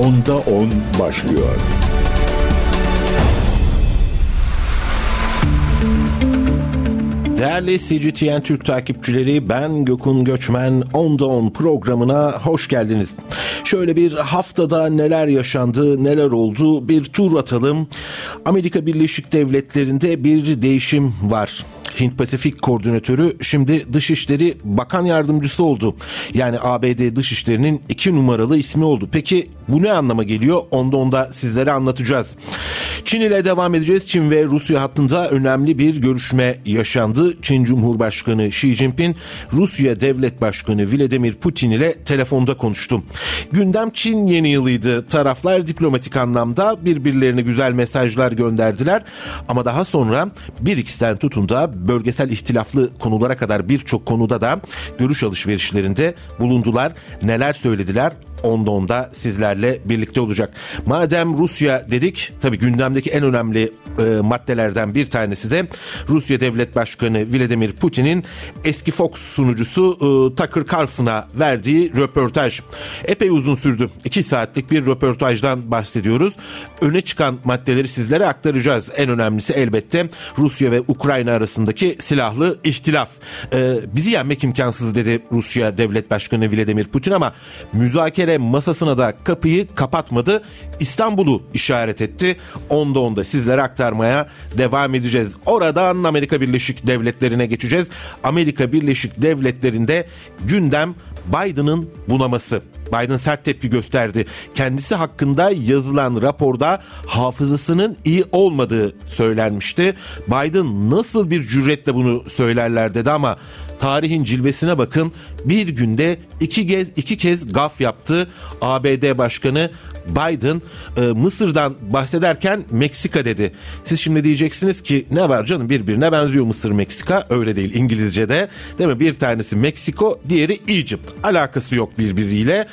Onda 10 başlıyor. Değerli CGTN Türk takipçileri ben Gökün Göçmen Onda 10 programına hoş geldiniz. Şöyle bir haftada neler yaşandı, neler oldu bir tur atalım. Amerika Birleşik Devletleri'nde bir değişim var. Hint Pasifik Koordinatörü şimdi Dışişleri Bakan Yardımcısı oldu. Yani ABD Dışişleri'nin iki numaralı ismi oldu. Peki bu ne anlama geliyor? Onda onda sizlere anlatacağız. Çin ile devam edeceğiz. Çin ve Rusya hattında önemli bir görüşme yaşandı. Çin Cumhurbaşkanı Xi Jinping Rusya Devlet Başkanı Vladimir Putin ile telefonda konuştu. Gündem Çin yeni yılıydı. Taraflar diplomatik anlamda birbirlerine güzel mesajlar gönderdiler. Ama daha sonra bir xten tutun da bölgesel ihtilaflı konulara kadar birçok konuda da görüş alışverişlerinde bulundular. Neler söylediler onda onda sizlerle birlikte olacak. Madem Rusya dedik tabi gündemdeki en önemli e, maddelerden bir tanesi de Rusya Devlet Başkanı Vladimir Putin'in eski Fox sunucusu e, Tucker Carlson'a verdiği röportaj. Epey uzun sürdü. 2 saatlik bir röportajdan bahsediyoruz. Öne çıkan maddeleri sizlere aktaracağız. En önemlisi elbette Rusya ve Ukrayna arasındaki silahlı ihtilaf. E, bizi yenmek imkansız dedi Rusya Devlet Başkanı Vladimir Putin ama müzakere masasına da kapıyı kapatmadı. İstanbul'u işaret etti. Onda onda sizlere aktarmaya devam edeceğiz. Oradan Amerika Birleşik Devletleri'ne geçeceğiz. Amerika Birleşik Devletleri'nde gündem Biden'ın bunaması. Biden sert tepki gösterdi. Kendisi hakkında yazılan raporda hafızasının iyi olmadığı söylenmişti. Biden nasıl bir cüretle bunu söylerler dedi ama tarihin cilvesine bakın. Bir günde iki kez iki kez gaf yaptı ABD Başkanı Biden e, Mısır'dan bahsederken Meksika dedi. Siz şimdi diyeceksiniz ki ne var canım birbirine benziyor Mısır Meksika öyle değil İngilizce'de değil mi bir tanesi Meksiko diğeri Egypt alakası yok birbiriyle.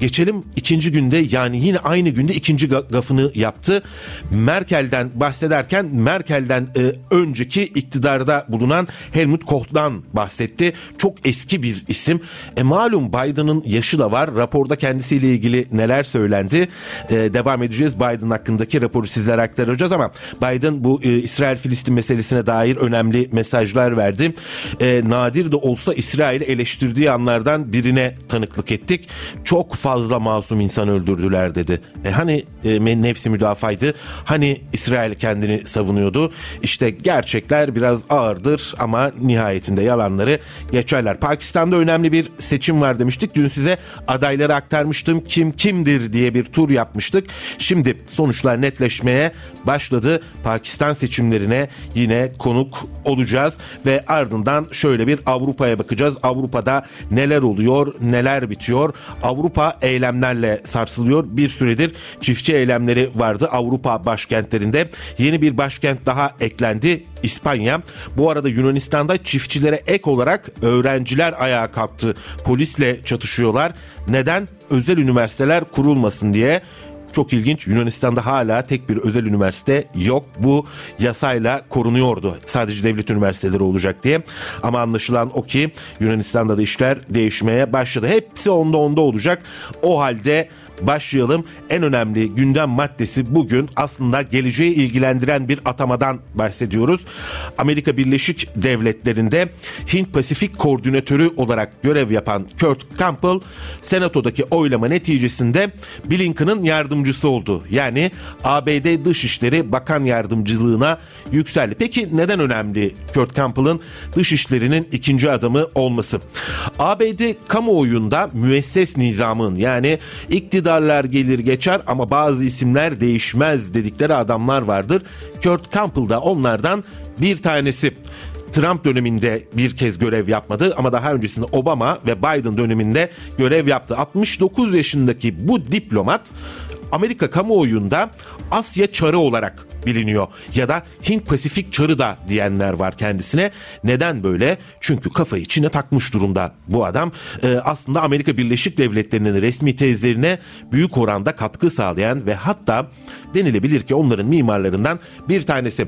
Geçelim ikinci günde yani yine aynı günde ikinci gafını yaptı. Merkel'den bahsederken Merkel'den e, önceki iktidarda bulunan Helmut Kohl'dan bahsetti. Çok eski bir isim. E, malum Biden'ın yaşı da var. Raporda kendisiyle ilgili neler söylendi. E, devam edeceğiz. Biden hakkındaki raporu sizlere aktaracağız ama Biden bu e, İsrail-Filistin meselesine dair önemli mesajlar verdi. E, nadir de olsa İsrail'i eleştirdiği anlardan birine tanıklık ettik. Çok fazla masum insan öldürdüler dedi. E hani e, nefsi müdafaydı? Hani İsrail kendini savunuyordu? İşte gerçekler biraz ağırdır ama nihayetinde yalanları geçerler. Pakistan'da önemli bir seçim var demiştik. Dün size adayları aktarmıştım. Kim kimdir diye bir tur yapmıştık. Şimdi sonuçlar netleşmeye başladı. Pakistan seçimlerine yine konuk olacağız ve ardından şöyle bir Avrupa'ya bakacağız. Avrupa'da neler oluyor, neler bitiyor? Avrupa eylemlerle sarsılıyor. Bir süredir çiftçi eylemleri vardı Avrupa başkentlerinde. Yeni bir başkent daha eklendi. İspanya. Bu arada Yunanistan'da çiftçilere ek olarak öğrenciler ayağa kalktı. Polisle çatışıyorlar. Neden? Özel üniversiteler kurulmasın diye. Çok ilginç Yunanistan'da hala tek bir özel üniversite yok. Bu yasayla korunuyordu. Sadece devlet üniversiteleri olacak diye. Ama anlaşılan o ki Yunanistan'da da işler değişmeye başladı. Hepsi onda onda olacak. O halde başlayalım. En önemli gündem maddesi bugün aslında geleceği ilgilendiren bir atamadan bahsediyoruz. Amerika Birleşik Devletleri'nde Hint Pasifik Koordinatörü olarak görev yapan Kurt Campbell senatodaki oylama neticesinde Blinken'ın yardımcısı oldu. Yani ABD Dışişleri Bakan Yardımcılığına yükseldi. Peki neden önemli Kurt Campbell'ın dışişlerinin ikinci adamı olması? ABD kamuoyunda müesses nizamın yani iktidar iktidarlar gelir geçer ama bazı isimler değişmez dedikleri adamlar vardır. Kurt Campbell da onlardan bir tanesi. Trump döneminde bir kez görev yapmadı ama daha öncesinde Obama ve Biden döneminde görev yaptı. 69 yaşındaki bu diplomat Amerika kamuoyunda Asya çarı olarak biliniyor. Ya da Hint Pasifik çarı da diyenler var kendisine. Neden böyle? Çünkü kafayı içine takmış durumda bu adam. Ee, aslında Amerika Birleşik Devletleri'nin resmi tezlerine büyük oranda katkı sağlayan ve hatta denilebilir ki onların mimarlarından bir tanesi.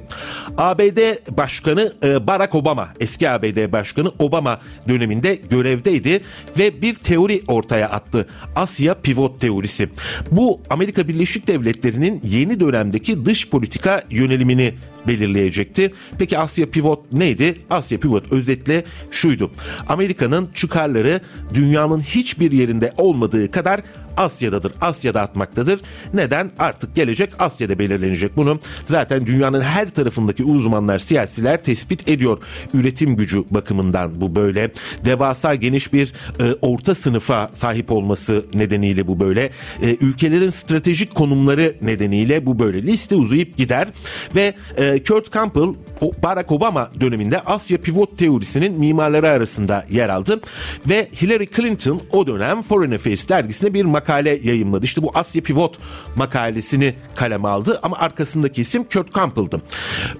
ABD Başkanı e, Barack Obama, eski ABD Başkanı Obama döneminde görevdeydi ve bir teori ortaya attı. Asya pivot teorisi. Bu Amerika Birleşik Devletleri'nin yeni dönemdeki dış politika yönelimini belirleyecekti. Peki Asya Pivot neydi? Asya Pivot özetle şuydu. Amerika'nın çıkarları dünyanın hiçbir yerinde olmadığı kadar Asya'dadır. Asya'da atmaktadır. Neden? Artık gelecek Asya'da belirlenecek bunu. Zaten dünyanın her tarafındaki uzmanlar, siyasiler tespit ediyor. Üretim gücü bakımından bu böyle. Devasa geniş bir e, orta sınıfa sahip olması nedeniyle bu böyle. E, ülkelerin stratejik konumları nedeniyle bu böyle. Liste uzayıp gider ve e, Kurt Campbell Barack Obama döneminde Asya pivot teorisinin mimarları arasında yer aldı ve Hillary Clinton o dönem Foreign Affairs dergisine bir makale yayımladı. İşte bu Asya pivot makalesini kaleme aldı ama arkasındaki isim Kurt Campbell'dı.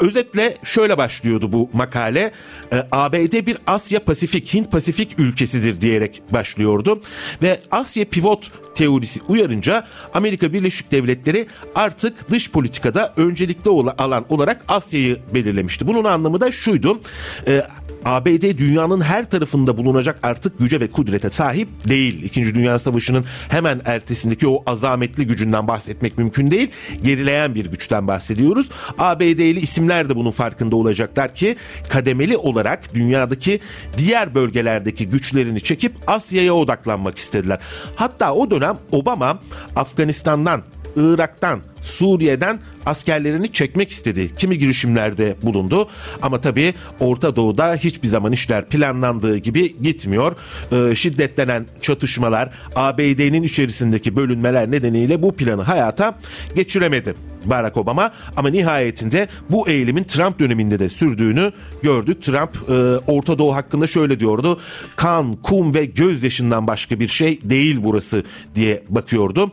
Özetle şöyle başlıyordu bu makale. E, ABD bir Asya Pasifik, Hint Pasifik ülkesidir diyerek başlıyordu ve Asya pivot teorisi uyarınca Amerika Birleşik Devletleri artık dış politikada öncelikli alan olarak Asya'yı belirlemişti. Bunun anlamı da şuydu. ABD dünyanın her tarafında bulunacak artık güce ve kudrete sahip değil. İkinci Dünya Savaşı'nın hemen ertesindeki o azametli gücünden bahsetmek mümkün değil. Gerileyen bir güçten bahsediyoruz. ABD'li isimler de bunun farkında olacaklar ki kademeli olarak dünyadaki diğer bölgelerdeki güçlerini çekip Asya'ya odaklanmak istediler. Hatta o dönem Obama Afganistan'dan, Irak'tan, Suriye'den askerlerini çekmek istedi. Kimi girişimlerde bulundu ama tabii Orta Doğu'da hiçbir zaman işler planlandığı gibi gitmiyor. Ee, şiddetlenen çatışmalar, ABD'nin içerisindeki bölünmeler nedeniyle bu planı hayata geçiremedi. Barack Obama ama nihayetinde bu eğilimin Trump döneminde de sürdüğünü gördük. Trump e, Orta Doğu hakkında şöyle diyordu. Kan, kum ve gözyaşından başka bir şey değil burası diye bakıyordu.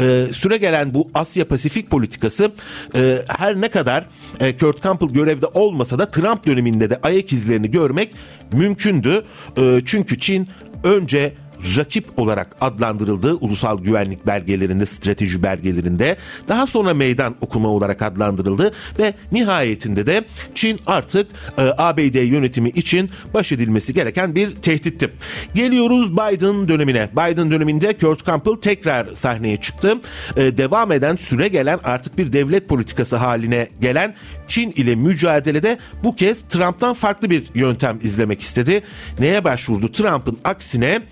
E, süre gelen bu Asya Pasifik politikası e, her ne kadar e, Kurt Campbell görevde olmasa da Trump döneminde de ayak izlerini görmek mümkündü. E, çünkü Çin önce rakip olarak adlandırıldığı ulusal güvenlik belgelerinde, strateji belgelerinde daha sonra meydan okuma olarak adlandırıldı ve nihayetinde de Çin artık e, ABD yönetimi için baş edilmesi gereken bir tehditti. Geliyoruz Biden dönemine. Biden döneminde Kurt Campbell tekrar sahneye çıktı. E, devam eden süre gelen artık bir devlet politikası haline gelen Çin ile mücadelede bu kez Trump'tan farklı bir yöntem izlemek istedi. Neye başvurdu? Trump'ın aksine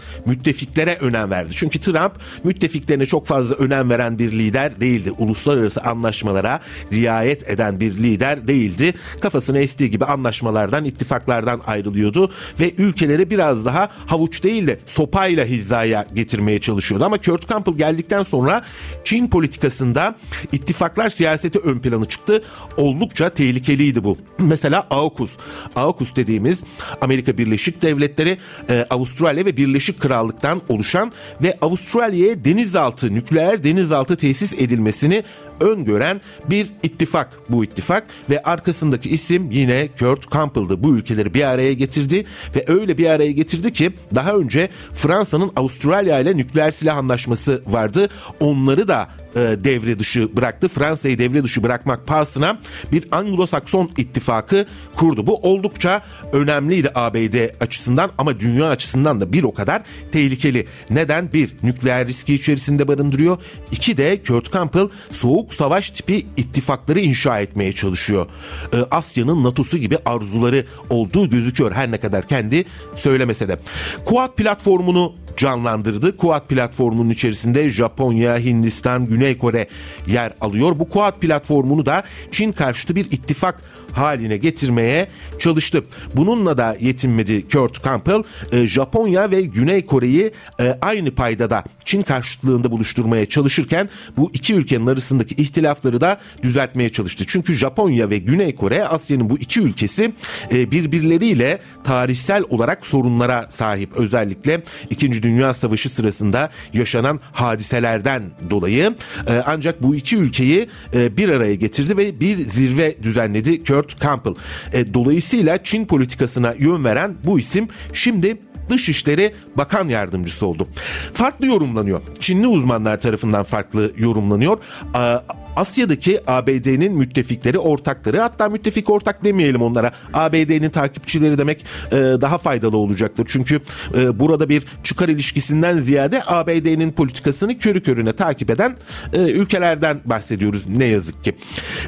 müttefiklere önem verdi. Çünkü Trump müttefiklerine çok fazla önem veren bir lider değildi. Uluslararası anlaşmalara riayet eden bir lider değildi. Kafasını estiği gibi anlaşmalardan, ittifaklardan ayrılıyordu ve ülkeleri biraz daha havuç değil de sopayla hizaya getirmeye çalışıyordu. Ama Kurt Campbell geldikten sonra Çin politikasında ittifaklar siyaseti ön plana çıktı. Oldukça tehlikeliydi bu. Mesela AUKUS. AUKUS dediğimiz Amerika Birleşik Devletleri, e, Avustralya ve Birleşik Krallık'tan oluşan ve Avustralya'ya denizaltı, nükleer denizaltı tesis edilmesini öngören bir ittifak bu ittifak ve arkasındaki isim yine Kurt Campbell'dı. Bu ülkeleri bir araya getirdi ve öyle bir araya getirdi ki daha önce Fransa'nın Avustralya ile nükleer silah anlaşması vardı. Onları da e, devre dışı bıraktı. Fransa'yı devre dışı bırakmak pahasına bir Anglo-Sakson ittifakı kurdu. Bu oldukça önemliydi ABD açısından ama dünya açısından da bir o kadar tehlikeli. Neden? Bir, nükleer riski içerisinde barındırıyor. İki de Kurt Campbell soğuk savaş tipi ittifakları inşa etmeye çalışıyor. Ee, Asya'nın NATO'su gibi arzuları olduğu gözüküyor her ne kadar kendi söylemese de. Quad platformunu canlandırdı. Quad platformunun içerisinde Japonya, Hindistan, Güney Kore yer alıyor. Bu Quad platformunu da Çin karşıtı bir ittifak haline getirmeye çalıştı. Bununla da yetinmedi Kurt Campbell. E, Japonya ve Güney Kore'yi e, aynı paydada Çin karşıtlığında buluşturmaya çalışırken bu iki ülkenin arasındaki ihtilafları da düzeltmeye çalıştı. Çünkü Japonya ve Güney Kore Asya'nın bu iki ülkesi e, birbirleriyle tarihsel olarak sorunlara sahip. Özellikle 2. Dünya Savaşı sırasında yaşanan hadiselerden dolayı e, ancak bu iki ülkeyi bir araya getirdi ve bir zirve düzenledi Kurt Campbell. E, dolayısıyla Çin politikasına yön veren bu isim şimdi Dışişleri Bakan Yardımcısı oldu. Farklı yorumlanıyor. Çinli uzmanlar tarafından farklı yorumlanıyor. Asya'daki ABD'nin müttefikleri, ortakları hatta müttefik ortak demeyelim onlara. ABD'nin takipçileri demek e, daha faydalı olacaktır. Çünkü e, burada bir çıkar ilişkisinden ziyade ABD'nin politikasını körü körüne takip eden e, ülkelerden bahsediyoruz ne yazık ki.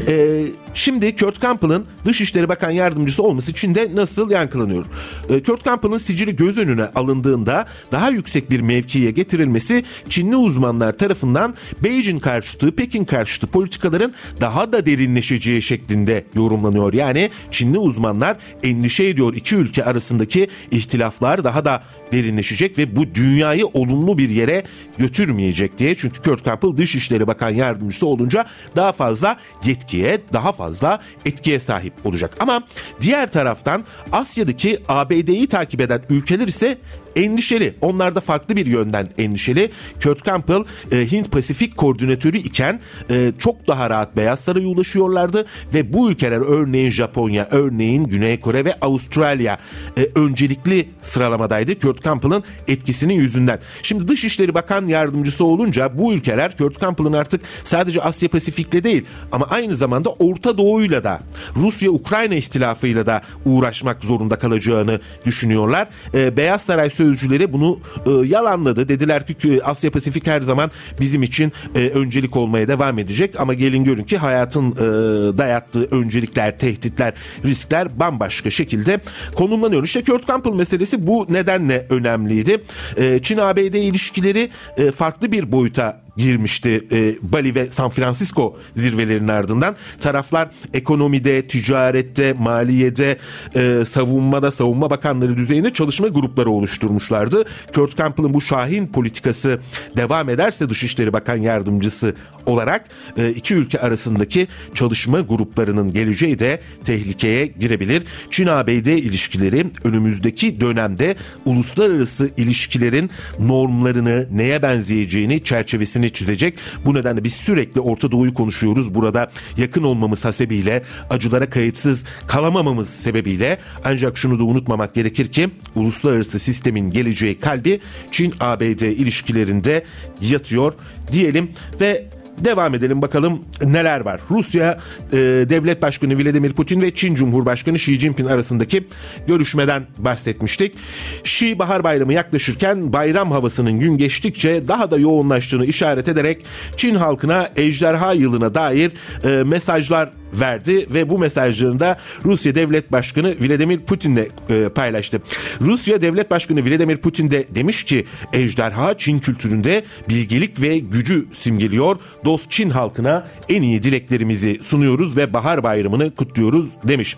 E, şimdi Kurt Campbell'ın Dışişleri Bakan Yardımcısı olması Çin'de nasıl yankılanıyor? E, Kurt Campbell'ın sicili göz önüne alındığında daha yüksek bir mevkiye getirilmesi Çinli uzmanlar tarafından Beijing karşıtı, Pekin karşıtı politikaların daha da derinleşeceği şeklinde yorumlanıyor. Yani Çinli uzmanlar endişe ediyor iki ülke arasındaki ihtilaflar daha da derinleşecek ve bu dünyayı olumlu bir yere götürmeyecek diye. Çünkü Kurt Campbell Dışişleri Bakan Yardımcısı olunca daha fazla yetkiye, daha fazla etkiye sahip olacak. Ama diğer taraftan Asya'daki ABD'yi takip eden ülkeler ise endişeli. Onlar da farklı bir yönden endişeli. Kurt Campbell e, Hint Pasifik koordinatörü iken e, çok daha rahat Beyaz Saray'a ulaşıyorlardı ve bu ülkeler örneğin Japonya, örneğin Güney Kore ve Avustralya e, öncelikli sıralamadaydı Kurt Campbell'ın etkisinin yüzünden. Şimdi Dışişleri Bakan Yardımcısı olunca bu ülkeler Kurt Campbell'ın artık sadece Asya Pasifik'te değil ama aynı zamanda Orta Doğu'yla da Rusya-Ukrayna ihtilafıyla da uğraşmak zorunda kalacağını düşünüyorlar. E, Beyaz Saray sözcüleri bunu e, yalanladı. Dediler ki Asya Pasifik her zaman bizim için e, öncelik olmaya devam edecek ama gelin görün ki hayatın e, dayattığı öncelikler, tehditler, riskler bambaşka şekilde konumlanıyor. İşte Kurt Campbell meselesi bu nedenle önemliydi. E, Çin-ABD ilişkileri e, farklı bir boyuta girmişti e, Bali ve San Francisco zirvelerinin ardından. Taraflar ekonomide, ticarette, maliyede, e, savunmada, savunma bakanları düzeyinde çalışma grupları oluşturmuşlardı. Kurt Campbell'ın bu şahin politikası devam ederse Dışişleri Bakan Yardımcısı olarak e, iki ülke arasındaki çalışma gruplarının geleceği de tehlikeye girebilir. Çin-ABD ilişkileri önümüzdeki dönemde uluslararası ilişkilerin normlarını neye benzeyeceğini çerçevesini çizgisini çizecek. Bu nedenle biz sürekli Orta Doğu'yu konuşuyoruz. Burada yakın olmamız hasebiyle, acılara kayıtsız kalamamamız sebebiyle ancak şunu da unutmamak gerekir ki uluslararası sistemin geleceği kalbi Çin-ABD ilişkilerinde yatıyor diyelim ve Devam edelim bakalım neler var. Rusya e, Devlet Başkanı Vladimir Putin ve Çin Cumhurbaşkanı Xi Jinping arasındaki görüşmeden bahsetmiştik. Xi Bahar Bayramı yaklaşırken bayram havasının gün geçtikçe daha da yoğunlaştığını işaret ederek Çin halkına ejderha yılına dair e, mesajlar verdi ve bu mesajlarını da Rusya Devlet Başkanı Vladimir Putin'le e, paylaştı. Rusya Devlet Başkanı Vladimir Putin de demiş ki ejderha Çin kültüründe bilgelik ve gücü simgeliyor. Dost Çin halkına en iyi dileklerimizi sunuyoruz ve bahar bayramını kutluyoruz demiş.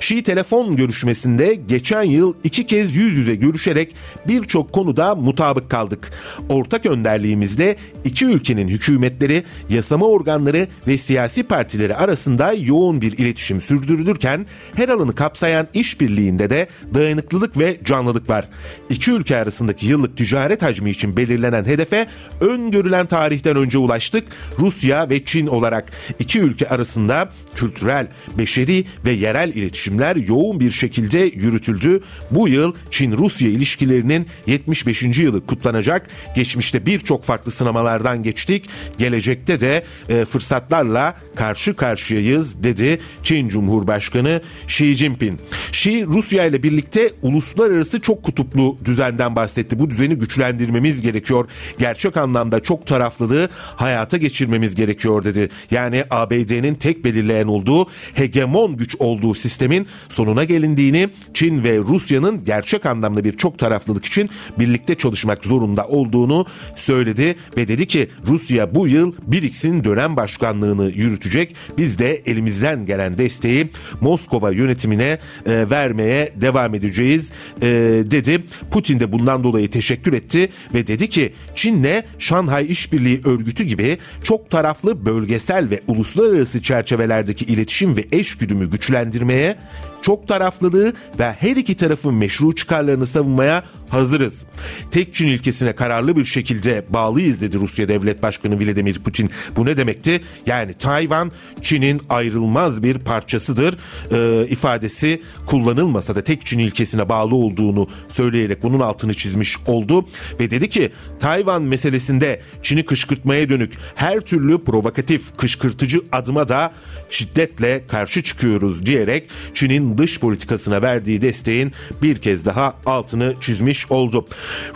Şii telefon görüşmesinde geçen yıl iki kez yüz yüze görüşerek birçok konuda mutabık kaldık. Ortak önderliğimizde iki ülkenin hükümetleri, yasama organları ve siyasi partileri arasında yoğun bir iletişim sürdürülürken her alanı kapsayan işbirliğinde de dayanıklılık ve canlılık var. İki ülke arasındaki yıllık ticaret hacmi için belirlenen hedefe öngörülen tarihten önce ulaştık. Rusya ve Çin olarak iki ülke arasında kültürel, beşeri ve yerel iletişimler yoğun bir şekilde yürütüldü. Bu yıl Çin-Rusya ilişkilerinin 75. yılı kutlanacak. Geçmişte birçok farklı sınamalardan geçtik. Gelecekte de e, fırsatlarla karşı karşıyayız yapmalıyız dedi Çin Cumhurbaşkanı Xi Jinping. Xi Rusya ile birlikte uluslararası çok kutuplu düzenden bahsetti. Bu düzeni güçlendirmemiz gerekiyor. Gerçek anlamda çok taraflılığı hayata geçirmemiz gerekiyor dedi. Yani ABD'nin tek belirleyen olduğu hegemon güç olduğu sistemin sonuna gelindiğini, Çin ve Rusya'nın gerçek anlamda bir çok taraflılık için birlikte çalışmak zorunda olduğunu söyledi ve dedi ki Rusya bu yıl BRICS'in dönem başkanlığını yürütecek. Biz de elimizden gelen desteği Moskova yönetimine e, vermeye devam edeceğiz e, dedi. Putin de bundan dolayı teşekkür etti ve dedi ki Çin'le Şanghay İşbirliği Örgütü gibi çok taraflı bölgesel ve uluslararası çerçevelerdeki iletişim ve eşgüdümü güçlendirmeye çok taraflılığı ve her iki tarafın meşru çıkarlarını savunmaya hazırız. Tek Çin ilkesine kararlı bir şekilde bağlıyız dedi Rusya Devlet Başkanı Vladimir Putin. Bu ne demekti? Yani Tayvan Çin'in ayrılmaz bir parçasıdır e, ifadesi kullanılmasa da tek Çin ilkesine bağlı olduğunu söyleyerek bunun altını çizmiş oldu ve dedi ki Tayvan meselesinde Çin'i kışkırtmaya dönük her türlü provokatif kışkırtıcı adıma da şiddetle karşı çıkıyoruz diyerek Çin'in dış politikasına verdiği desteğin bir kez daha altını çizmiş oldu.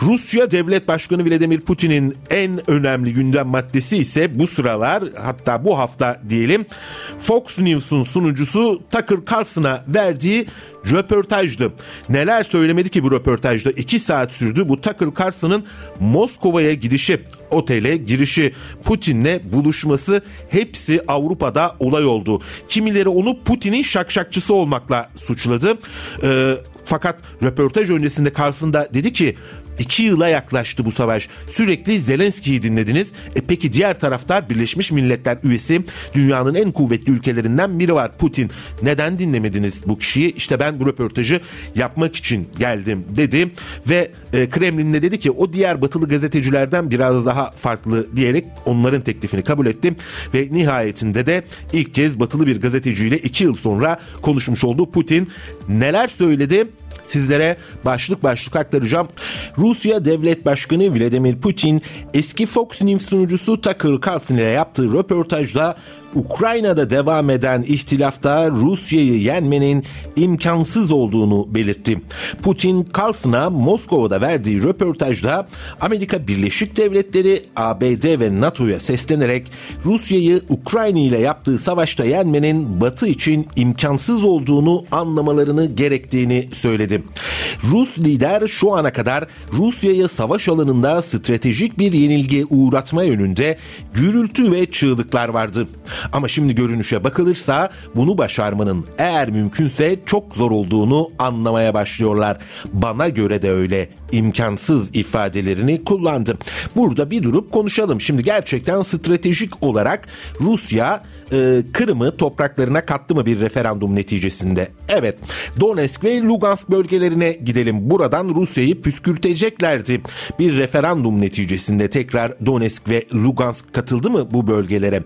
Rusya Devlet Başkanı Vladimir Putin'in en önemli gündem maddesi ise bu sıralar hatta bu hafta diyelim Fox News'un sunucusu Tucker Carlson'a verdiği röportajdı. Neler söylemedi ki bu röportajda? 2 saat sürdü bu Tucker Carlson'ın Moskova'ya gidişi, otele girişi, Putin'le buluşması hepsi Avrupa'da olay oldu. Kimileri onu Putin'in şakşakçısı olmakla suçladı. Ee, fakat röportaj öncesinde Carlson dedi ki İki yıla yaklaştı bu savaş. Sürekli Zelenski'yi dinlediniz. E peki diğer tarafta Birleşmiş Milletler üyesi dünyanın en kuvvetli ülkelerinden biri var Putin. Neden dinlemediniz bu kişiyi? İşte ben bu röportajı yapmak için geldim dedi ve e, Kremlin'de dedi ki o diğer batılı gazetecilerden biraz daha farklı diyerek onların teklifini kabul ettim ve nihayetinde de ilk kez batılı bir gazeteciyle iki yıl sonra konuşmuş oldu Putin. Neler söyledi? Sizlere başlık başlık aktaracağım. Rusya Devlet Başkanı Vladimir Putin eski Fox News sunucusu Tucker Carlson ile yaptığı röportajda Ukrayna'da devam eden ihtilafta Rusya'yı yenmenin imkansız olduğunu belirtti. Putin Carlson'a Moskova'da verdiği röportajda Amerika Birleşik Devletleri, ABD ve NATO'ya seslenerek Rusya'yı Ukrayna ile yaptığı savaşta yenmenin Batı için imkansız olduğunu anlamalarını gerektiğini söyledi. Rus lider şu ana kadar Rusya'yı savaş alanında stratejik bir yenilgi uğratma yönünde gürültü ve çığlıklar vardı. Ama şimdi görünüşe bakılırsa bunu başarmanın eğer mümkünse çok zor olduğunu anlamaya başlıyorlar. Bana göre de öyle imkansız ifadelerini kullandı. Burada bir durup konuşalım. Şimdi gerçekten stratejik olarak Rusya e, Kırım'ı topraklarına kattı mı bir referandum neticesinde? Evet. Donetsk ve Lugansk bölgelerine gidelim. Buradan Rusya'yı püskürteceklerdi. Bir referandum neticesinde tekrar Donetsk ve Lugansk katıldı mı bu bölgelere?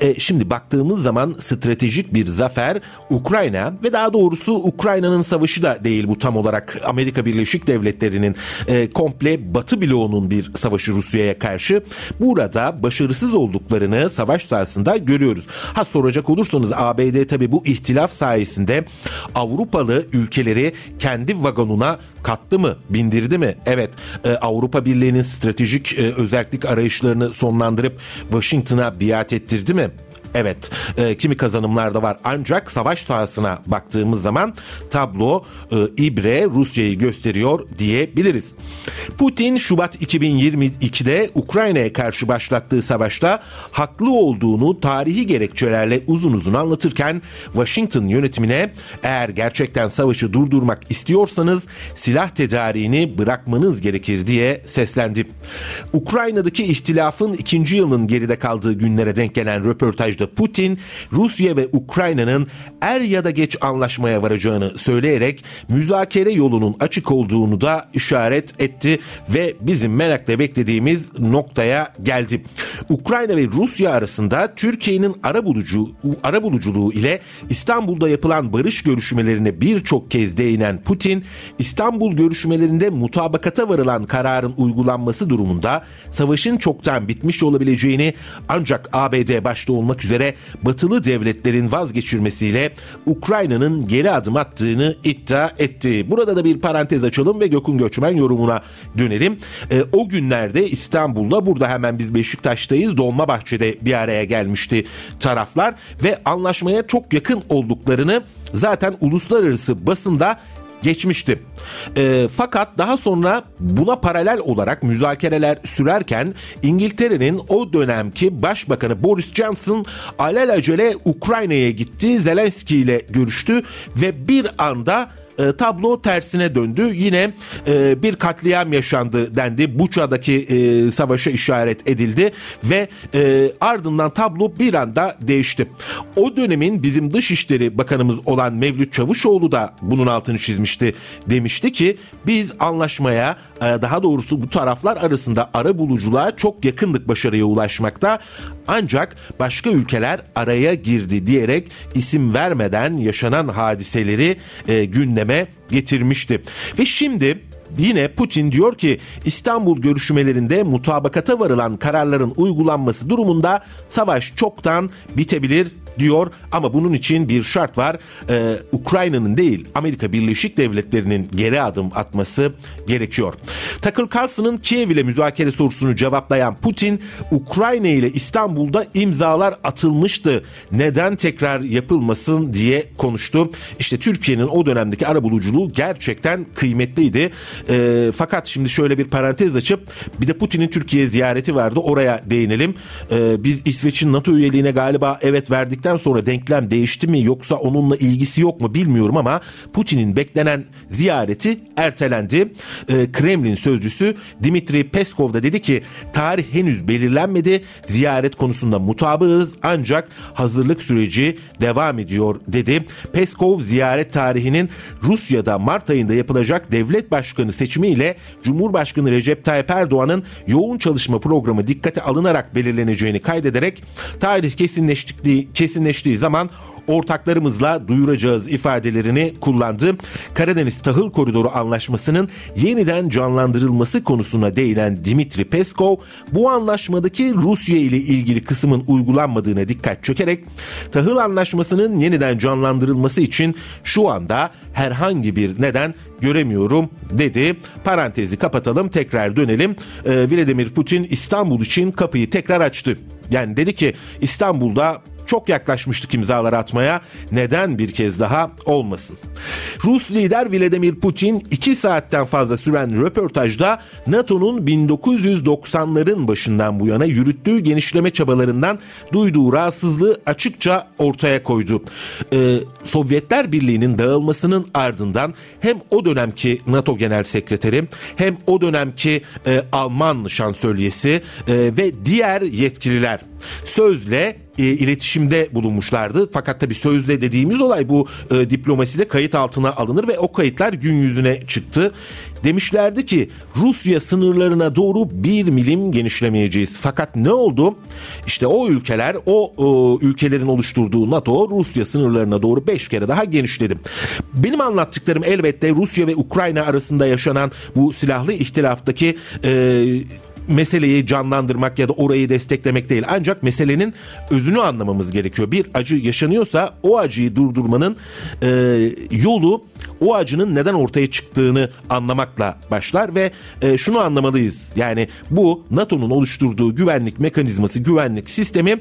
E, şimdi baktığımız zaman stratejik bir zafer Ukrayna ve daha doğrusu Ukrayna'nın savaşı da değil bu tam olarak Amerika Birleşik Devletleri'nin e, komple Batı bloğunun bir savaşı Rusya'ya karşı. Burada başarısız olduklarını savaş sahasında görüyoruz. Ha soracak olursanız ABD tabi bu ihtilaf sayesinde Avrupalı ülkeleri kendi vagonuna kattı mı, bindirdi mi? Evet, e, Avrupa Birliği'nin stratejik e, özellik arayışlarını sonlandırıp Washington'a biat ettirdi mi? Evet e, kimi kazanımlar da var ancak savaş sahasına baktığımız zaman tablo e, İbre Rusya'yı gösteriyor diyebiliriz. Putin Şubat 2022'de Ukrayna'ya karşı başlattığı savaşta haklı olduğunu tarihi gerekçelerle uzun uzun anlatırken Washington yönetimine eğer gerçekten savaşı durdurmak istiyorsanız silah tedariğini bırakmanız gerekir diye seslendi. Ukrayna'daki ihtilafın ikinci yılının geride kaldığı günlere denk gelen röportajda Putin Rusya ve Ukrayna'nın er ya da geç anlaşmaya varacağını söyleyerek müzakere yolunun açık olduğunu da işaret etti ve bizim merakla beklediğimiz noktaya geldi. Ukrayna ve Rusya arasında Türkiye'nin ara bulucu ara buluculuğu ile İstanbul'da yapılan barış görüşmelerine birçok kez değinen Putin, İstanbul görüşmelerinde mutabakata varılan kararın uygulanması durumunda savaşın çoktan bitmiş olabileceğini ancak ABD başta olmak üzere batılı devletlerin vazgeçirmesiyle Ukrayna'nın geri adım attığını iddia etti. Burada da bir parantez açalım ve Gökün Göçmen yorumuna dönelim. E, o günlerde İstanbul'da burada hemen biz Beşiktaş'tayız. Dolmabahçe'de bir araya gelmişti taraflar ve anlaşmaya çok yakın olduklarını zaten uluslararası basında geçmişti. E, fakat daha sonra buna paralel olarak müzakereler sürerken İngiltere'nin o dönemki Başbakanı Boris Johnson alelacele Ukrayna'ya gitti. Zelenski ile görüştü ve bir anda e, tablo tersine döndü. Yine e, bir katliam yaşandı dendi. Buça'daki e, savaşa işaret edildi ve e, ardından tablo bir anda değişti. O dönemin bizim Dışişleri Bakanımız olan Mevlüt Çavuşoğlu da bunun altını çizmişti. Demişti ki biz anlaşmaya e, daha doğrusu bu taraflar arasında ara buluculuğa çok yakındık başarıya ulaşmakta. Ancak başka ülkeler araya girdi diyerek isim vermeden yaşanan hadiseleri e, gündeme getirmişti. Ve şimdi Yine Putin diyor ki İstanbul görüşmelerinde mutabakata varılan kararların uygulanması durumunda savaş çoktan bitebilir diyor ama bunun için bir şart var. Ee, Ukrayna'nın değil Amerika Birleşik Devletleri'nin geri adım atması gerekiyor. Takıl Carlson'ın Kiev ile müzakere sorusunu cevaplayan Putin Ukrayna ile İstanbul'da imzalar atılmıştı. Neden tekrar yapılmasın diye konuştu. İşte Türkiye'nin o dönemdeki arabuluculuğu gerçekten kıymetliydi. E, fakat şimdi şöyle bir parantez açıp bir de Putin'in Türkiye ziyareti vardı. Oraya değinelim. E, biz İsveç'in NATO üyeliğine galiba evet verdikten sonra denklem değişti mi yoksa onunla ilgisi yok mu bilmiyorum ama Putin'in beklenen ziyareti ertelendi. E, Kremlin sözcüsü Dimitri Peskov da dedi ki tarih henüz belirlenmedi. Ziyaret konusunda mutabığız ancak hazırlık süreci devam ediyor dedi. Peskov ziyaret tarihinin Rusya'da Mart ayında yapılacak devlet başkanı seçimiyle Cumhurbaşkanı Recep Tayyip Erdoğan'ın yoğun çalışma programı dikkate alınarak belirleneceğini kaydederek tarih kesinleştiği, kesinleştiği zaman ortaklarımızla duyuracağız ifadelerini kullandı. Karadeniz Tahıl Koridoru Anlaşması'nın yeniden canlandırılması konusuna değinen Dimitri Peskov bu anlaşmadaki Rusya ile ilgili kısmın uygulanmadığına dikkat çekerek tahıl anlaşmasının yeniden canlandırılması için şu anda herhangi bir neden göremiyorum dedi. Parantezi kapatalım tekrar dönelim. Ee, Vladimir Putin İstanbul için kapıyı tekrar açtı. Yani dedi ki İstanbul'da çok yaklaşmıştık imzalar atmaya. Neden bir kez daha olmasın? Rus lider Vladimir Putin 2 saatten fazla süren röportajda NATO'nun 1990'ların başından bu yana yürüttüğü genişleme çabalarından duyduğu rahatsızlığı açıkça ortaya koydu. Ee, Sovyetler Birliği'nin dağılmasının ardından hem o dönemki NATO Genel Sekreteri hem o dönemki e, Alman şansölyesi e, ve diğer yetkililer sözle e, iletişimde bulunmuşlardı. Fakat tabii sözle dediğimiz olay bu e, diplomaside kayıt altına alınır ve o kayıtlar gün yüzüne çıktı. Demişlerdi ki Rusya sınırlarına doğru bir milim genişlemeyeceğiz. Fakat ne oldu? İşte o ülkeler, o, o ülkelerin oluşturduğu NATO Rusya sınırlarına doğru beş kere daha genişledi. Benim anlattıklarım elbette Rusya ve Ukrayna arasında yaşanan bu silahlı ihtilaftaki e, meseleyi canlandırmak ya da orayı desteklemek değil. Ancak meselenin özünü anlamamız gerekiyor. Bir acı yaşanıyorsa o acıyı durdurmanın e, yolu o acının neden ortaya çıktığını anlamakla başlar ve e, şunu anlamalıyız. Yani bu NATO'nun oluşturduğu güvenlik mekanizması, güvenlik sistemi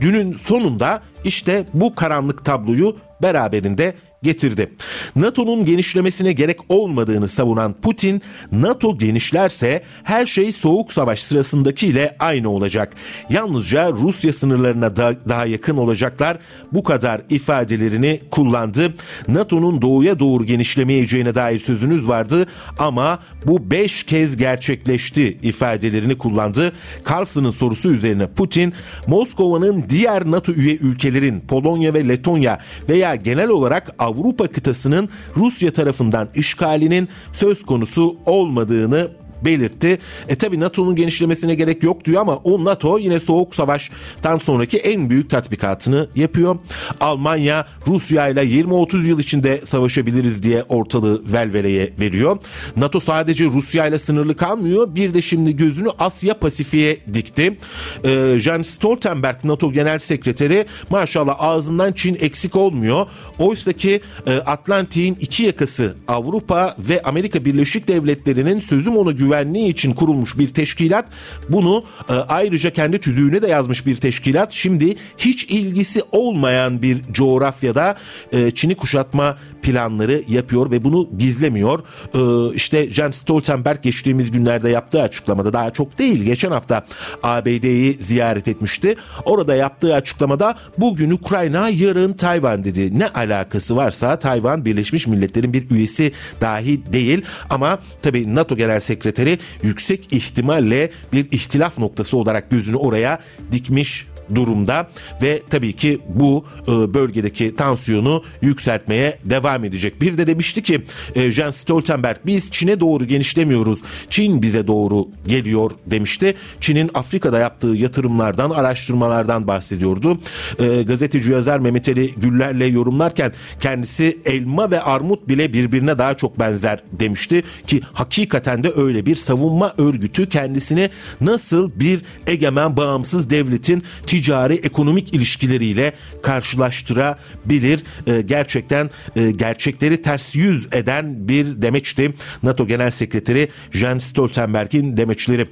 günün sonunda işte bu karanlık tabloyu beraberinde getirdi. NATO'nun genişlemesine gerek olmadığını savunan Putin, NATO genişlerse her şey soğuk savaş sırasındakiyle aynı olacak. Yalnızca Rusya sınırlarına da, daha yakın olacaklar. Bu kadar ifadelerini kullandı. NATO'nun doğuya doğru genişlemeyeceğine dair sözünüz vardı ama bu beş kez gerçekleşti ifadelerini kullandı. Carlson'ın sorusu üzerine Putin, Moskova'nın diğer NATO üye ülkelerin Polonya ve Letonya veya genel olarak Avrupa kıtasının Rusya tarafından işgalinin söz konusu olmadığını belirtti. E tabi NATO'nun genişlemesine gerek yok diyor ama o NATO yine soğuk savaştan sonraki en büyük tatbikatını yapıyor. Almanya Rusya ile 20-30 yıl içinde savaşabiliriz diye ortalığı velveleye veriyor. NATO sadece Rusya ile sınırlı kalmıyor. Bir de şimdi gözünü Asya Pasifik'e dikti. Ee, Jens Stoltenberg NATO Genel Sekreteri maşallah ağzından Çin eksik olmuyor. Oysa ki e, Atlantik'in iki yakası Avrupa ve Amerika Birleşik Devletleri'nin sözüm ona güven güvenliği için kurulmuş bir teşkilat. Bunu e, ayrıca kendi tüzüğüne de yazmış bir teşkilat. Şimdi hiç ilgisi olmayan bir coğrafyada e, Çin'i kuşatma planları yapıyor ve bunu gizlemiyor. Ee, işte Jens Stoltenberg geçtiğimiz günlerde yaptığı açıklamada daha çok değil geçen hafta ABD'yi ziyaret etmişti. Orada yaptığı açıklamada bugün Ukrayna yarın Tayvan dedi. Ne alakası varsa Tayvan Birleşmiş Milletler'in bir üyesi dahi değil ama tabii NATO Genel Sekreteri yüksek ihtimalle bir ihtilaf noktası olarak gözünü oraya dikmiş durumda ve tabii ki bu e, bölgedeki tansiyonu yükseltmeye devam edecek. Bir de demişti ki e, Jens Stoltenberg biz Çin'e doğru genişlemiyoruz. Çin bize doğru geliyor demişti. Çin'in Afrika'da yaptığı yatırımlardan, araştırmalardan bahsediyordu. E, gazeteci yazar Mehmet Ali Güller'le yorumlarken kendisi elma ve armut bile birbirine daha çok benzer demişti ki hakikaten de öyle bir savunma örgütü kendisini nasıl bir egemen bağımsız devletin ticari ekonomik ilişkileriyle karşılaştırabilir. E, gerçekten e, gerçekleri ters yüz eden bir demeçti. NATO Genel Sekreteri Jens Stoltenberg'in demeçleri.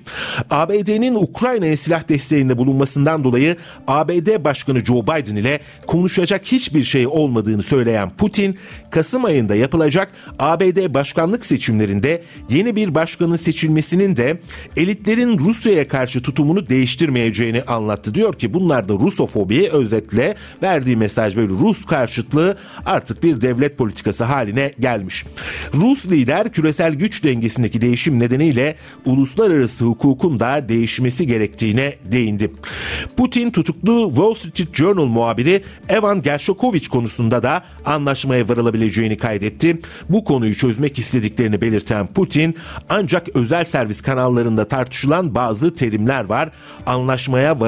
ABD'nin Ukrayna'ya silah desteğinde bulunmasından dolayı ABD Başkanı Joe Biden ile konuşacak hiçbir şey olmadığını söyleyen Putin, Kasım ayında yapılacak ABD başkanlık seçimlerinde yeni bir başkanın seçilmesinin de elitlerin Rusya'ya karşı tutumunu değiştirmeyeceğini anlattı. Diyor ki bunlar da Rusofobi özetle verdiği mesaj böyle Rus karşıtlığı artık bir devlet politikası haline gelmiş. Rus lider küresel güç dengesindeki değişim nedeniyle uluslararası hukukun da değişmesi gerektiğine değindi. Putin tutuklu Wall Street Journal muhabiri Evan Gershokovich konusunda da anlaşmaya varılabileceğini kaydetti. Bu konuyu çözmek istediklerini belirten Putin ancak özel servis kanallarında tartışılan bazı terimler var. Anlaşmaya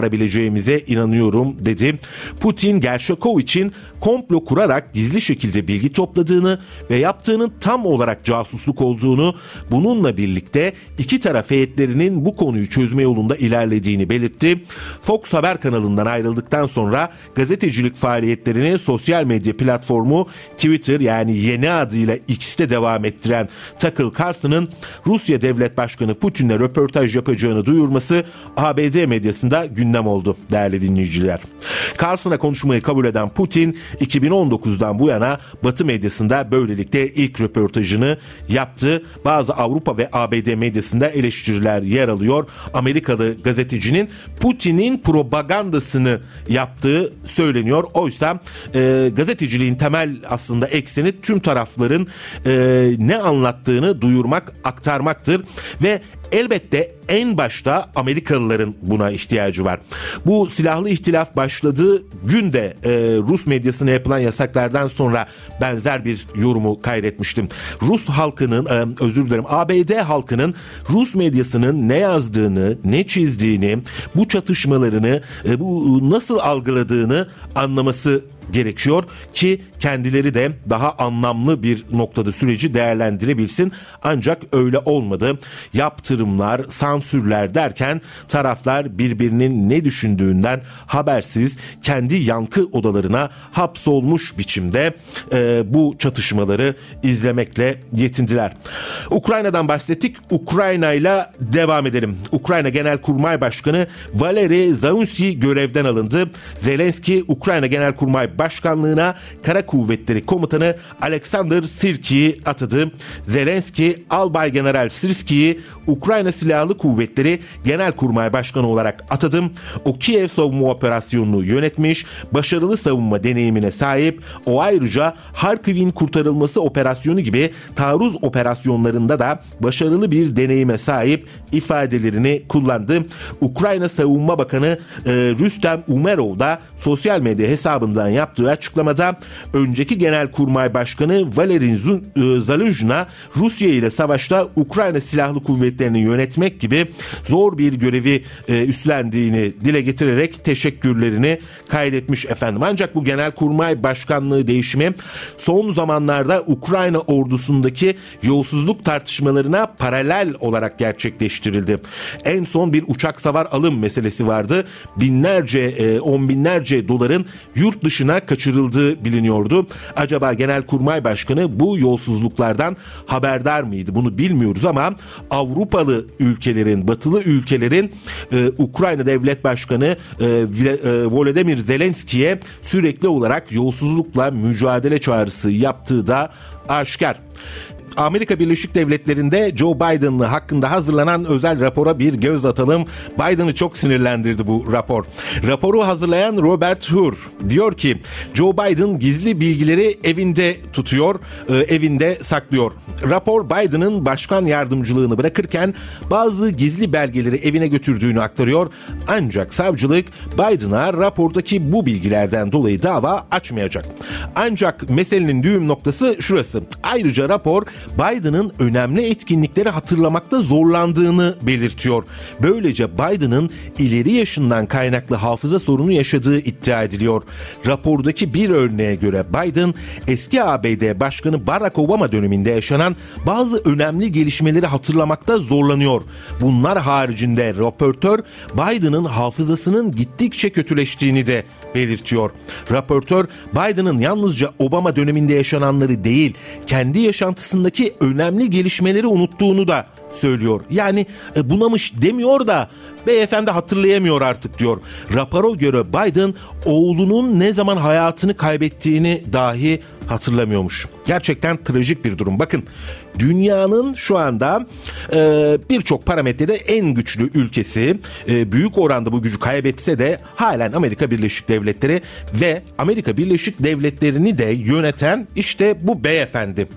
varabileceğimize inanıyorum dedi. Putin Gershokovich'in komplo kurarak gizli şekilde bilgi topladığını ve yaptığının tam olarak casusluk olduğunu, bununla birlikte iki taraf heyetlerinin bu konuyu çözme yolunda ilerlediğini belirtti. Fox Haber kanalından ayrıldıktan sonra gazetecilik faaliyetlerini sosyal medya platformu Twitter yani yeni adıyla X'te devam ettiren Tucker Carlson'ın Rusya Devlet Başkanı Putin'le röportaj yapacağını duyurması ABD medyasında gündem oldu değerli dinleyiciler. Carlson'a konuşmayı kabul eden Putin 2019'dan bu yana Batı medyasında böylelikle ilk röportajını yaptı. Bazı Avrupa ve ABD medyasında eleştiriler yer alıyor. Amerikalı gazetecinin Putin'in propagandasını yaptığı söyleniyor. Oysa e, gazeteciliğin temel aslında ekseni tüm tarafların e, ne anlattığını duyurmak, aktarmaktır ve Elbette en başta Amerikalıların buna ihtiyacı var. Bu silahlı ihtilaf başladığı günde e, Rus medyasına yapılan yasaklardan sonra benzer bir yorumu kaydetmiştim. Rus halkının e, özür dilerim ABD halkının Rus medyasının ne yazdığını, ne çizdiğini, bu çatışmalarını, e, bu nasıl algıladığını anlaması gerekiyor ki kendileri de daha anlamlı bir noktada süreci değerlendirebilsin. Ancak öyle olmadı. Yaptırımlar, sansürler derken taraflar birbirinin ne düşündüğünden habersiz kendi yankı odalarına hapsolmuş biçimde e, bu çatışmaları izlemekle yetindiler. Ukrayna'dan bahsettik. Ukrayna ile devam edelim. Ukrayna Genelkurmay Başkanı Valeri Zaunsi görevden alındı. Zelenski Ukrayna Genelkurmay Başkanlığına Kara Kuvvetleri Komutanı Alexander Sirki'yi atadı. Zelenski Albay General Sirski'yi Ukrayna Silahlı Kuvvetleri Genelkurmay Başkanı olarak atadım. O Kiev savunma operasyonunu yönetmiş, başarılı savunma deneyimine sahip. O ayrıca Harkiv'in kurtarılması operasyonu gibi taarruz operasyonlarında da başarılı bir deneyime sahip ifadelerini kullandı. Ukrayna Savunma Bakanı e, Rüstem Umerov da sosyal medya hesabından yaptığı açıklamada önceki Genelkurmay Başkanı Valerin e, Zaluzhna Rusya ile savaşta Ukrayna Silahlı Kuvvetleri'ni yönetmek gibi zor bir görevi e, üstlendiğini dile getirerek teşekkürlerini kaydetmiş efendim. Ancak bu Genelkurmay Başkanlığı değişimi son zamanlarda Ukrayna ordusundaki yolsuzluk tartışmalarına paralel olarak gerçekleştirildi. En son bir uçak savar alım meselesi vardı. Binlerce, e, on binlerce doların yurt dışına kaçırıldığı biliniyordu. Acaba Genelkurmay Başkanı bu yolsuzluklardan haberdar mıydı? Bunu bilmiyoruz ama Avrupa Avrupalı ülkelerin, batılı ülkelerin e, Ukrayna Devlet Başkanı e, e, Volodymyr Zelenski'ye sürekli olarak yolsuzlukla mücadele çağrısı yaptığı da aşikar. Amerika Birleşik Devletleri'nde Joe Biden hakkında hazırlanan özel rapora bir göz atalım. Biden'ı çok sinirlendirdi bu rapor. Raporu hazırlayan Robert Hur diyor ki Joe Biden gizli bilgileri evinde tutuyor, e, evinde saklıyor. Rapor Biden'ın başkan yardımcılığını bırakırken bazı gizli belgeleri evine götürdüğünü aktarıyor. Ancak savcılık Biden'a rapordaki bu bilgilerden dolayı dava açmayacak. Ancak meselenin düğüm noktası şurası. Ayrıca rapor Biden'ın önemli etkinlikleri hatırlamakta zorlandığını belirtiyor. Böylece Biden'ın ileri yaşından kaynaklı hafıza sorunu yaşadığı iddia ediliyor. Rapordaki bir örneğe göre Biden eski ABD Başkanı Barack Obama döneminde yaşanan bazı önemli gelişmeleri hatırlamakta zorlanıyor. Bunlar haricinde röportör Biden'ın hafızasının gittikçe kötüleştiğini de belirtiyor. Raportör Biden'ın yalnızca Obama döneminde yaşananları değil, kendi yaşantısındaki önemli gelişmeleri unuttuğunu da söylüyor. Yani e, bunamış demiyor da beyefendi hatırlayamıyor artık diyor. Rapora göre Biden oğlunun ne zaman hayatını kaybettiğini dahi hatırlamıyormuş. Gerçekten trajik bir durum. Bakın dünyanın şu anda e, birçok parametrede en güçlü ülkesi e, büyük oranda bu gücü kaybetse de halen Amerika Birleşik Devletleri ve Amerika Birleşik Devletleri'ni de yöneten işte bu beyefendi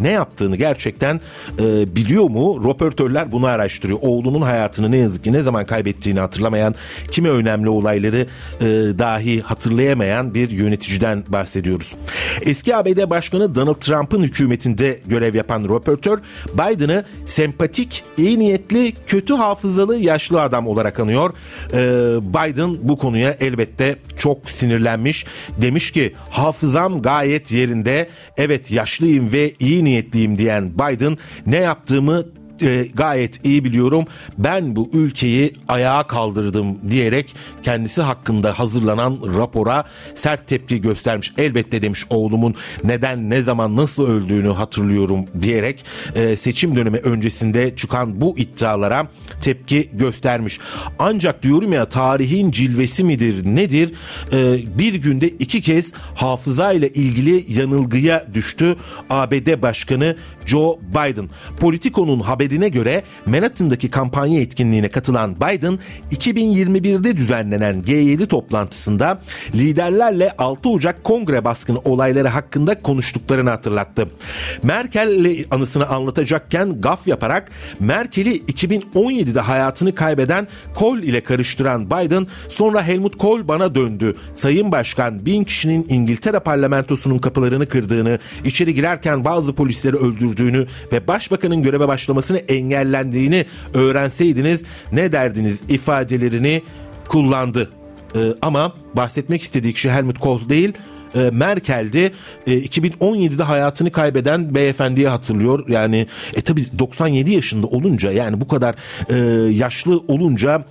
ne yaptığını gerçekten e, biliyor mu? Röportörler bunu araştırıyor. Oğlunun hayatını ne yazık ki ne zaman kaybettiğini hatırlamayan, kimi önemli olayları e, dahi hatırlayamayan bir yöneticiden bahsediyoruz. Eski ABD Başkanı Donald Trump'ın hükümetinde görev yapan röportör Biden'ı sempatik, iyi niyetli, kötü hafızalı yaşlı adam olarak anıyor. E, Biden bu konuya elbette çok sinirlenmiş. Demiş ki hafızam gayet yerinde. Evet yaşlıyım ve iyi niyetliyim diyen Biden ne yaptığımı e, gayet iyi biliyorum. Ben bu ülkeyi ayağa kaldırdım diyerek kendisi hakkında hazırlanan rapora sert tepki göstermiş. Elbette demiş oğlumun neden ne zaman nasıl öldüğünü hatırlıyorum diyerek e, seçim dönemi öncesinde çıkan bu iddialara tepki göstermiş. Ancak diyorum ya tarihin cilvesi midir nedir? E, bir günde iki kez hafıza ile ilgili yanılgıya düştü ABD Başkanı Joe Biden. Politico'nun haberine göre Manhattan'daki kampanya etkinliğine katılan Biden 2021'de düzenlenen G7 toplantısında liderlerle 6 Ocak kongre baskını olayları hakkında konuştuklarını hatırlattı. Merkel'le anısını anlatacakken gaf yaparak Merkel'i 2017'de hayatını kaybeden Kohl ile karıştıran Biden sonra Helmut Kohl bana döndü. Sayın Başkan bin kişinin İngiltere parlamentosunun kapılarını kırdığını, içeri girerken bazı polisleri öldürdüğünü ve başbakanın göreve başlamasını engellendiğini öğrenseydiniz ne derdiniz ifadelerini kullandı. Ee, ama bahsetmek istediği kişi Helmut Kohl değil e, Merkel'di. E, 2017'de hayatını kaybeden beyefendiye hatırlıyor. Yani e tabi 97 yaşında olunca yani bu kadar e, yaşlı olunca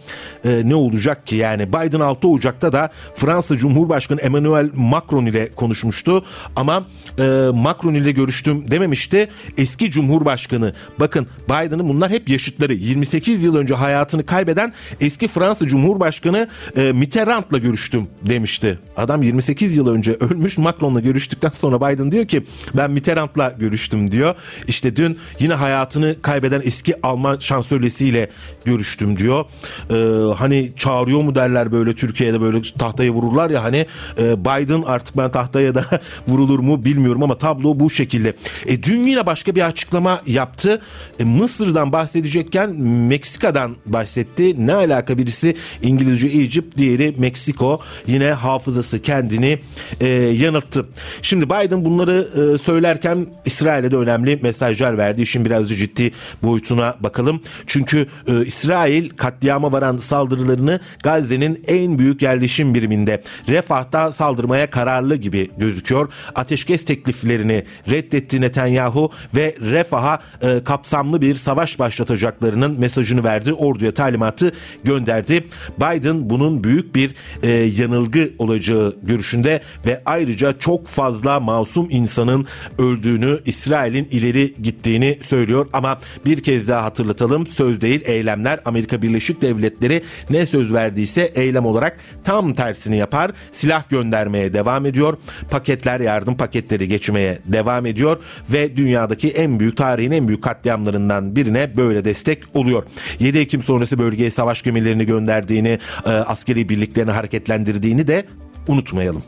e, ne olacak ki? Yani Biden 6 Ocak'ta da Fransa Cumhurbaşkanı Emmanuel Macron ile konuşmuştu. Ama e, Macron ile görüştüm dememişti. Eski Cumhurbaşkanı bakın Biden'ın bunlar hep yaşıtları. 28 yıl önce hayatını kaybeden eski Fransa Cumhurbaşkanı e, Mitterrand'la görüştüm demişti. Adam 28 yıl önce ölmüş. Macron'la görüştükten sonra Biden diyor ki ben Mitterrand'la görüştüm diyor. İşte dün yine hayatını kaybeden eski Alman şansölyesiyle görüştüm diyor. Ee, hani çağırıyor mu derler böyle Türkiye'de böyle tahtaya vururlar ya hani e, Biden artık ben tahtaya da vurulur mu bilmiyorum ama tablo bu şekilde. E, dün yine başka bir açıklama yaptı. E, Mısır'dan bahsedecekken Meksika'dan bahsetti. Ne alaka birisi İngilizce Egypt diğeri Meksiko. Yine hafızası kendini e, yanılttı. Şimdi Biden bunları e, söylerken İsrail'e de önemli mesajlar verdi. İşin biraz ciddi boyutuna bakalım. Çünkü e, İsrail katliama varan saldırılarını Gazze'nin en büyük yerleşim biriminde Refah'ta saldırmaya kararlı gibi gözüküyor. Ateşkes tekliflerini reddetti Netanyahu ve Refah'a e, kapsamlı bir savaş başlatacaklarının mesajını verdi. Orduya talimatı gönderdi. Biden bunun büyük bir e, yanılgı olacağı görüşünde ve ayrıca çok fazla masum insanın öldüğünü, İsrail'in ileri gittiğini söylüyor. Ama bir kez daha hatırlatalım söz değil eylemler Amerika Birleşik Devletleri ne söz verdiyse eylem olarak tam tersini yapar. Silah göndermeye devam ediyor. Paketler yardım paketleri geçmeye devam ediyor ve dünyadaki en büyük tarihin en büyük katliamlarından birine böyle destek oluyor. 7 Ekim sonrası bölgeye savaş gemilerini gönderdiğini, e, askeri birliklerini hareketlendirdiğini de unutmayalım.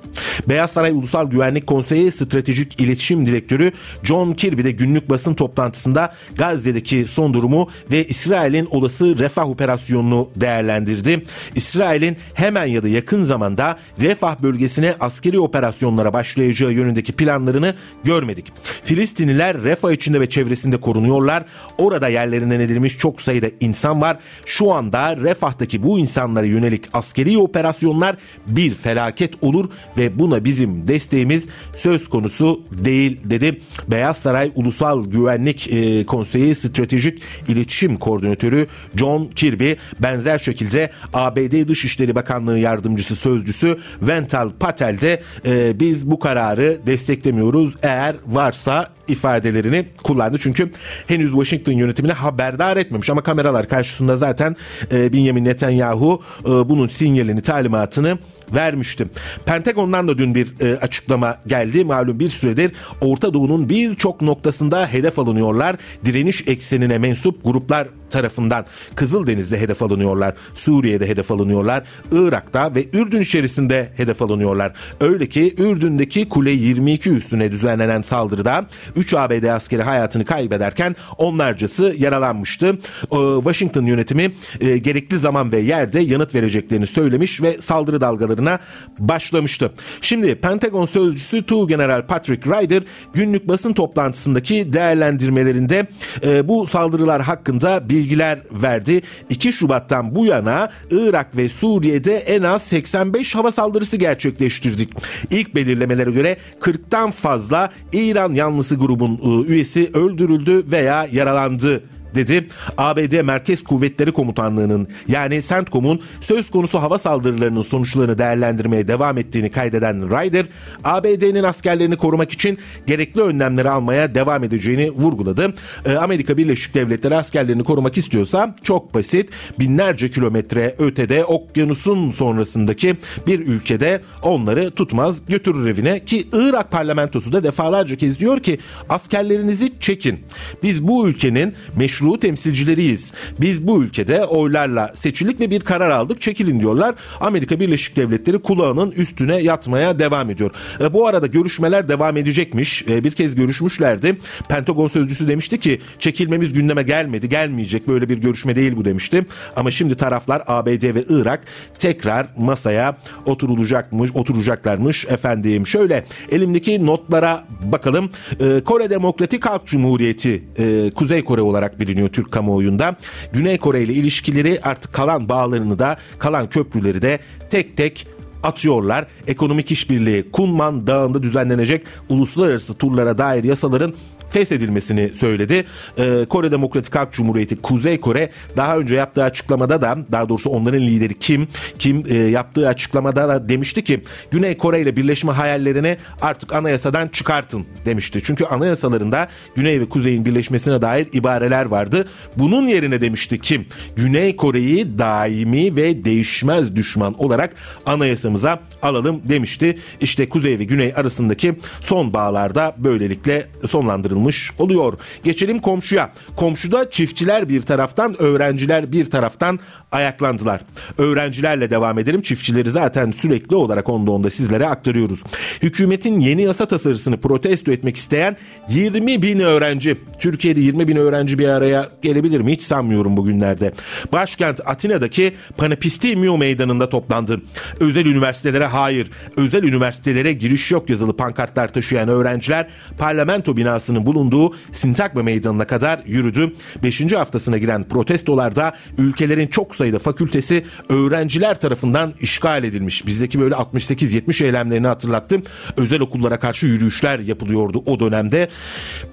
Beyaz Saray Ulusal Güvenlik Konseyi Stratejik İletişim Direktörü John Kirby de günlük basın toplantısında Gazze'deki son durumu ve İsrail'in olası refah operasyonunu değerlendirdi. İsrail'in hemen ya da yakın zamanda refah bölgesine askeri operasyonlara başlayacağı yönündeki planlarını görmedik. Filistinliler refah içinde ve çevresinde korunuyorlar. Orada yerlerinden edilmiş çok sayıda insan var. Şu anda refahtaki bu insanlara yönelik askeri operasyonlar bir felaket olur ve buna bizim desteğimiz söz konusu değil dedi. Beyaz Saray Ulusal Güvenlik e, Konseyi Stratejik İletişim Koordinatörü John Kirby benzer şekilde ABD Dışişleri Bakanlığı Yardımcısı Sözcüsü Vental Patel de e, biz bu kararı desteklemiyoruz eğer varsa ifadelerini kullandı. Çünkü henüz Washington yönetimine haberdar etmemiş ama kameralar karşısında zaten e, Benjamin Netanyahu e, bunun sinyalini talimatını vermiştim. Pentagon'dan da dün bir e, açıklama geldi. Malum bir süredir Orta Doğu'nun birçok noktasında hedef alınıyorlar. Direniş eksenine mensup gruplar tarafından Kızıldeniz'de hedef alınıyorlar. Suriye'de hedef alınıyorlar. Irak'ta ve Ürdün içerisinde hedef alınıyorlar. Öyle ki Ürdün'deki Kule 22 üstüne düzenlenen saldırıda 3 ABD askeri hayatını kaybederken onlarcası yaralanmıştı. Ee, Washington yönetimi e, gerekli zaman ve yerde yanıt vereceklerini söylemiş ve saldırı dalgalarına başlamıştı. Şimdi Pentagon sözcüsü Tu General Patrick Ryder günlük basın toplantısındaki değerlendirmelerinde e, bu saldırılar hakkında bilgiler verdi. 2 Şubat'tan bu yana Irak ve Suriye'de en az 85 hava saldırısı gerçekleştirdik. İlk belirlemelere göre 40'tan fazla İran yanlısı grubun e, üyesi öldürüldü veya yaralandı dedi. ABD Merkez Kuvvetleri Komutanlığı'nın yani CENTCOM'un söz konusu hava saldırılarının sonuçlarını değerlendirmeye devam ettiğini kaydeden Ryder, ABD'nin askerlerini korumak için gerekli önlemleri almaya devam edeceğini vurguladı. Ee, Amerika Birleşik Devletleri askerlerini korumak istiyorsa çok basit. Binlerce kilometre ötede okyanusun sonrasındaki bir ülkede onları tutmaz götürür evine ki Irak parlamentosu da defalarca kez diyor ki askerlerinizi çekin. Biz bu ülkenin meşru meşru temsilcileriyiz. Biz bu ülkede oylarla seçildik ve bir karar aldık çekilin diyorlar. Amerika Birleşik Devletleri kulağının üstüne yatmaya devam ediyor. E, bu arada görüşmeler devam edecekmiş. E, bir kez görüşmüşlerdi. Pentagon sözcüsü demişti ki çekilmemiz gündeme gelmedi gelmeyecek böyle bir görüşme değil bu demişti. Ama şimdi taraflar ABD ve Irak tekrar masaya oturulacakmış oturacaklarmış efendim. Şöyle elimdeki notlara bakalım. E, Kore Demokratik Halk Cumhuriyeti e, Kuzey Kore olarak biliniyor biliniyor Türk kamuoyunda. Güney Kore ile ilişkileri artık kalan bağlarını da kalan köprüleri de tek tek atıyorlar. Ekonomik işbirliği Kunman Dağı'nda düzenlenecek uluslararası turlara dair yasaların feshedilmesini söyledi. Ee, Kore Demokratik Halk Cumhuriyeti Kuzey Kore daha önce yaptığı açıklamada da daha doğrusu onların lideri Kim Kim e, yaptığı açıklamada da demişti ki Güney Kore ile birleşme hayallerini artık anayasadan çıkartın demişti. Çünkü anayasalarında Güney ve Kuzey'in birleşmesine dair ibareler vardı. Bunun yerine demişti Kim Güney Kore'yi daimi ve değişmez düşman olarak anayasamıza alalım demişti. İşte Kuzey ve Güney arasındaki son bağlarda böylelikle sonlandırılmıştı yapılmış oluyor. Geçelim komşuya. Komşuda çiftçiler bir taraftan, öğrenciler bir taraftan ayaklandılar. Öğrencilerle devam edelim. Çiftçileri zaten sürekli olarak onda onda sizlere aktarıyoruz. Hükümetin yeni yasa tasarısını protesto etmek isteyen 20 bin öğrenci. Türkiye'de 20 bin öğrenci bir araya gelebilir mi? Hiç sanmıyorum bugünlerde. Başkent Atina'daki Panepistimiou meydanında toplandı. Özel üniversitelere hayır, özel üniversitelere giriş yok yazılı pankartlar taşıyan öğrenciler parlamento binasının bu bulunduğu Sintagma Meydanı'na kadar yürüdü. 5. haftasına giren protestolarda ülkelerin çok sayıda fakültesi öğrenciler tarafından işgal edilmiş. Bizdeki böyle 68-70 eylemlerini hatırlattım. Özel okullara karşı yürüyüşler yapılıyordu o dönemde.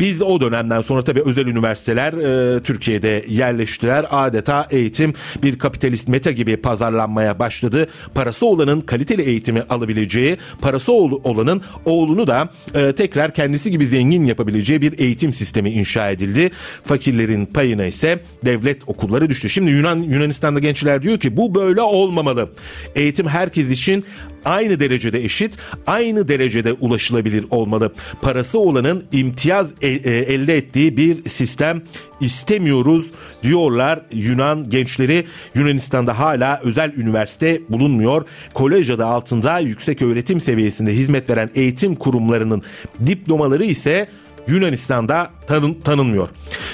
Biz o dönemden sonra tabii özel üniversiteler e, Türkiye'de yerleştiler. Adeta eğitim bir kapitalist meta gibi pazarlanmaya başladı. Parası olanın kaliteli eğitimi alabileceği, parası olanın oğlunu da e, tekrar kendisi gibi zengin yapabileceği bir eğitim sistemi inşa edildi. Fakirlerin payına ise devlet okulları düştü. Şimdi Yunan Yunanistan'da gençler diyor ki bu böyle olmamalı. Eğitim herkes için aynı derecede eşit, aynı derecede ulaşılabilir olmalı. Parası olanın imtiyaz e, e, elde ettiği bir sistem istemiyoruz diyorlar Yunan gençleri. Yunanistan'da hala özel üniversite bulunmuyor. Kolej adı altında yüksek öğretim seviyesinde hizmet veren eğitim kurumlarının diplomaları ise Yunanistan'da tanın, tanınmıyor.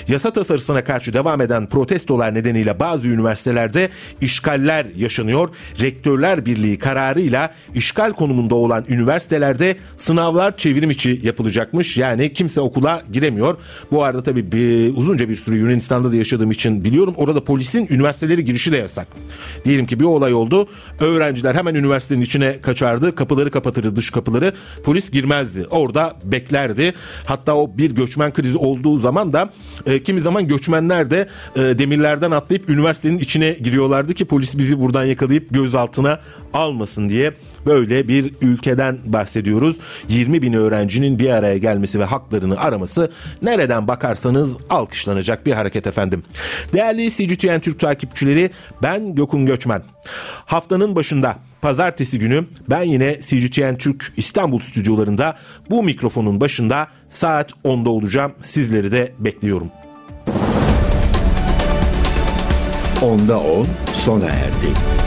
Yasa tasarısına karşı devam eden protestolar nedeniyle bazı üniversitelerde işgaller yaşanıyor. Rektörler Birliği kararıyla işgal konumunda olan üniversitelerde sınavlar çevrim içi yapılacakmış. Yani kimse okula giremiyor. Bu arada tabii bir, uzunca bir süre Yunanistan'da da yaşadığım için biliyorum. Orada polisin üniversiteleri girişi de yasak. Diyelim ki bir olay oldu. Öğrenciler hemen üniversitenin içine kaçardı. Kapıları kapatırdı dış kapıları. Polis girmezdi. Orada beklerdi. Hatta o bir göçmen krizi olduğu zaman da e, kimi zaman göçmenler de e, demirlerden atlayıp üniversitenin içine giriyorlardı ki polis bizi buradan yakalayıp gözaltına almasın diye böyle bir ülkeden bahsediyoruz. 20 bin öğrencinin bir araya gelmesi ve haklarını araması nereden bakarsanız alkışlanacak bir hareket efendim. Değerli CGTN Türk takipçileri ben Gökün Göçmen. Haftanın başında pazartesi günü ben yine CGTN Türk İstanbul stüdyolarında bu mikrofonun başında saat 10'da olacağım. Sizleri de bekliyorum. Onda 10 sona erdi.